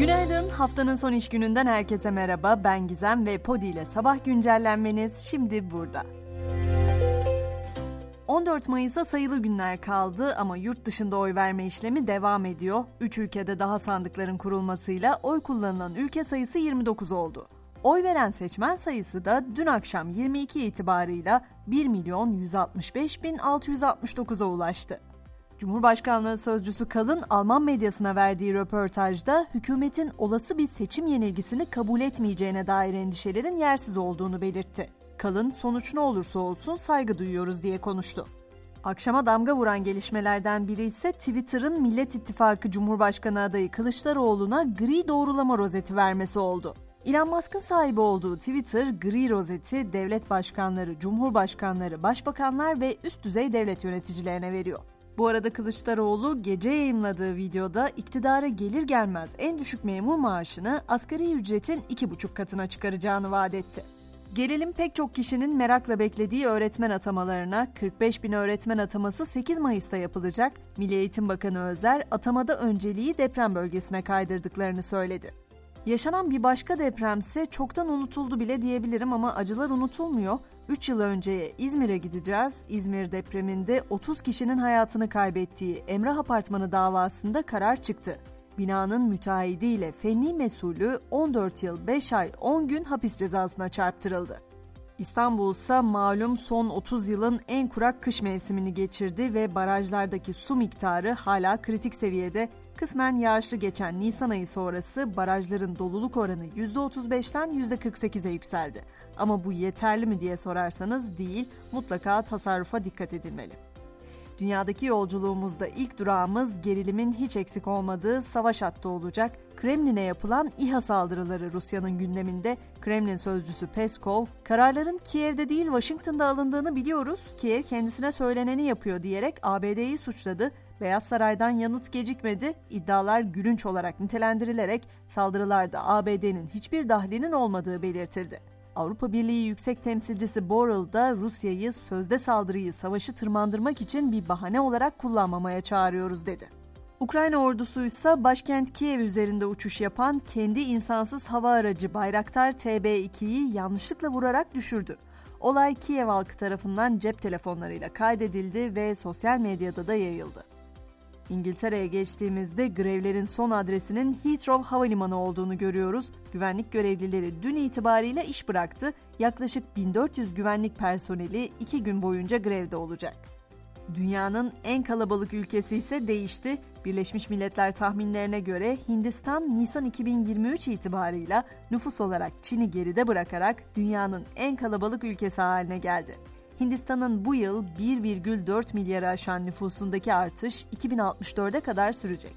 Günaydın. Haftanın son iş gününden herkese merhaba. Ben Gizem ve Podi ile sabah güncellenmeniz şimdi burada. 14 Mayıs'a sayılı günler kaldı ama yurt dışında oy verme işlemi devam ediyor. 3 ülkede daha sandıkların kurulmasıyla oy kullanılan ülke sayısı 29 oldu. Oy veren seçmen sayısı da dün akşam 22 itibarıyla 1 milyon 165 bin 669'a ulaştı. Cumhurbaşkanlığı sözcüsü Kalın Alman medyasına verdiği röportajda hükümetin olası bir seçim yenilgisini kabul etmeyeceğine dair endişelerin yersiz olduğunu belirtti. Kalın sonuç ne olursa olsun saygı duyuyoruz diye konuştu. Akşama damga vuran gelişmelerden biri ise Twitter'ın Millet İttifakı Cumhurbaşkanı adayı Kılıçdaroğlu'na gri doğrulama rozeti vermesi oldu. Elon Musk'ın sahibi olduğu Twitter, gri rozeti devlet başkanları, cumhurbaşkanları, başbakanlar ve üst düzey devlet yöneticilerine veriyor. Bu arada Kılıçdaroğlu gece yayınladığı videoda iktidara gelir gelmez en düşük memur maaşını asgari ücretin iki buçuk katına çıkaracağını vaat etti. Gelelim pek çok kişinin merakla beklediği öğretmen atamalarına. 45 bin öğretmen ataması 8 Mayıs'ta yapılacak. Milli Eğitim Bakanı Özer atamada önceliği deprem bölgesine kaydırdıklarını söyledi. Yaşanan bir başka depremse çoktan unutuldu bile diyebilirim ama acılar unutulmuyor. 3 yıl önceye İzmir'e gideceğiz. İzmir depreminde 30 kişinin hayatını kaybettiği Emrah Apartmanı davasında karar çıktı. Binanın müteahhidiyle fenli mesulü 14 yıl 5 ay 10 gün hapis cezasına çarptırıldı. İstanbul ise malum son 30 yılın en kurak kış mevsimini geçirdi ve barajlardaki su miktarı hala kritik seviyede. Kısmen yağışlı geçen Nisan ayı sonrası barajların doluluk oranı %35'ten %48'e yükseldi. Ama bu yeterli mi diye sorarsanız değil, mutlaka tasarrufa dikkat edilmeli. Dünyadaki yolculuğumuzda ilk durağımız gerilimin hiç eksik olmadığı savaş hattı olacak. Kremlin'e yapılan İHA saldırıları Rusya'nın gündeminde. Kremlin sözcüsü Peskov, kararların Kiev'de değil Washington'da alındığını biliyoruz. Kiev kendisine söyleneni yapıyor diyerek ABD'yi suçladı. Beyaz Saray'dan yanıt gecikmedi, iddialar gülünç olarak nitelendirilerek saldırılarda ABD'nin hiçbir dahlinin olmadığı belirtildi. Avrupa Birliği Yüksek Temsilcisi Borrell da Rusya'yı sözde saldırıyı savaşı tırmandırmak için bir bahane olarak kullanmamaya çağırıyoruz dedi. Ukrayna ordusu ise başkent Kiev üzerinde uçuş yapan kendi insansız hava aracı Bayraktar TB2'yi yanlışlıkla vurarak düşürdü. Olay Kiev halkı tarafından cep telefonlarıyla kaydedildi ve sosyal medyada da yayıldı. İngiltere'ye geçtiğimizde grevlerin son adresinin Heathrow Havalimanı olduğunu görüyoruz. Güvenlik görevlileri dün itibariyle iş bıraktı. Yaklaşık 1400 güvenlik personeli iki gün boyunca grevde olacak. Dünyanın en kalabalık ülkesi ise değişti. Birleşmiş Milletler tahminlerine göre Hindistan Nisan 2023 itibarıyla nüfus olarak Çin'i geride bırakarak dünyanın en kalabalık ülkesi haline geldi. Hindistan'ın bu yıl 1,4 milyarı aşan nüfusundaki artış 2064'e kadar sürecek.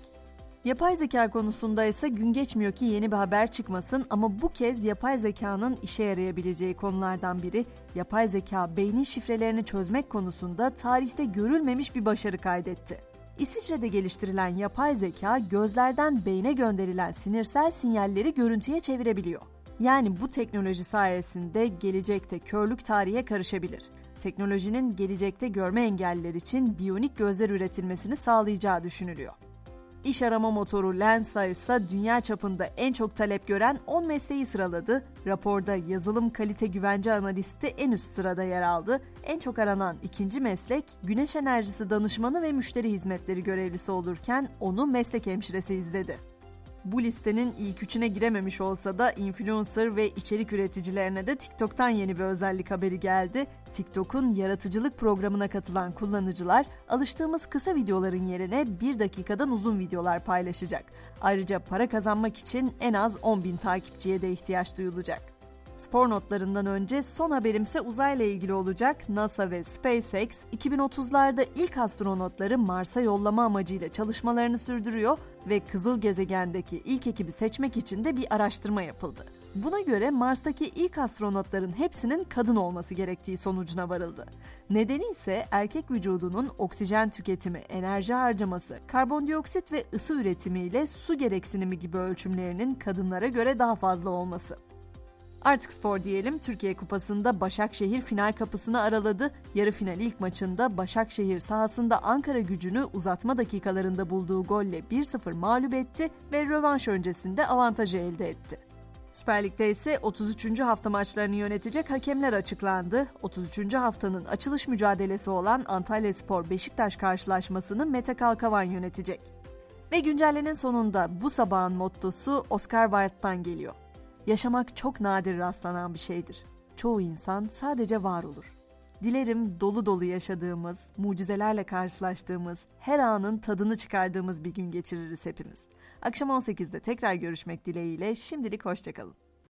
Yapay zeka konusunda ise gün geçmiyor ki yeni bir haber çıkmasın ama bu kez yapay zekanın işe yarayabileceği konulardan biri yapay zeka beynin şifrelerini çözmek konusunda tarihte görülmemiş bir başarı kaydetti. İsviçre'de geliştirilen yapay zeka gözlerden beyne gönderilen sinirsel sinyalleri görüntüye çevirebiliyor. Yani bu teknoloji sayesinde gelecekte körlük tarihe karışabilir teknolojinin gelecekte görme engelliler için biyonik gözler üretilmesini sağlayacağı düşünülüyor. İş arama motoru Lensa ise dünya çapında en çok talep gören 10 mesleği sıraladı. Raporda yazılım kalite güvence analisti en üst sırada yer aldı. En çok aranan ikinci meslek güneş enerjisi danışmanı ve müşteri hizmetleri görevlisi olurken onu meslek hemşiresi izledi. Bu listenin ilk üçüne girememiş olsa da influencer ve içerik üreticilerine de TikTok'tan yeni bir özellik haberi geldi. TikTok'un yaratıcılık programına katılan kullanıcılar alıştığımız kısa videoların yerine bir dakikadan uzun videolar paylaşacak. Ayrıca para kazanmak için en az 10 bin takipçiye de ihtiyaç duyulacak. Spor notlarından önce son haberimse uzayla ilgili olacak. NASA ve SpaceX 2030'larda ilk astronotları Mars'a yollama amacıyla çalışmalarını sürdürüyor ve kızıl gezegendeki ilk ekibi seçmek için de bir araştırma yapıldı. Buna göre Mars'taki ilk astronotların hepsinin kadın olması gerektiği sonucuna varıldı. Nedeni ise erkek vücudunun oksijen tüketimi, enerji harcaması, karbondioksit ve ısı üretimiyle su gereksinimi gibi ölçümlerinin kadınlara göre daha fazla olması. Artık spor diyelim Türkiye Kupası'nda Başakşehir final kapısını araladı. Yarı final ilk maçında Başakşehir sahasında Ankara gücünü uzatma dakikalarında bulduğu golle 1-0 mağlup etti ve rövanş öncesinde avantajı elde etti. Süper Lig'de ise 33. hafta maçlarını yönetecek hakemler açıklandı. 33. haftanın açılış mücadelesi olan Antalya Spor Beşiktaş karşılaşmasını Mete Kalkavan yönetecek. Ve güncellenin sonunda bu sabahın mottosu Oscar Wilde'dan geliyor. Yaşamak çok nadir rastlanan bir şeydir. Çoğu insan sadece var olur. Dilerim dolu dolu yaşadığımız, mucizelerle karşılaştığımız, her anın tadını çıkardığımız bir gün geçiririz hepimiz. Akşam 18'de tekrar görüşmek dileğiyle şimdilik hoşçakalın.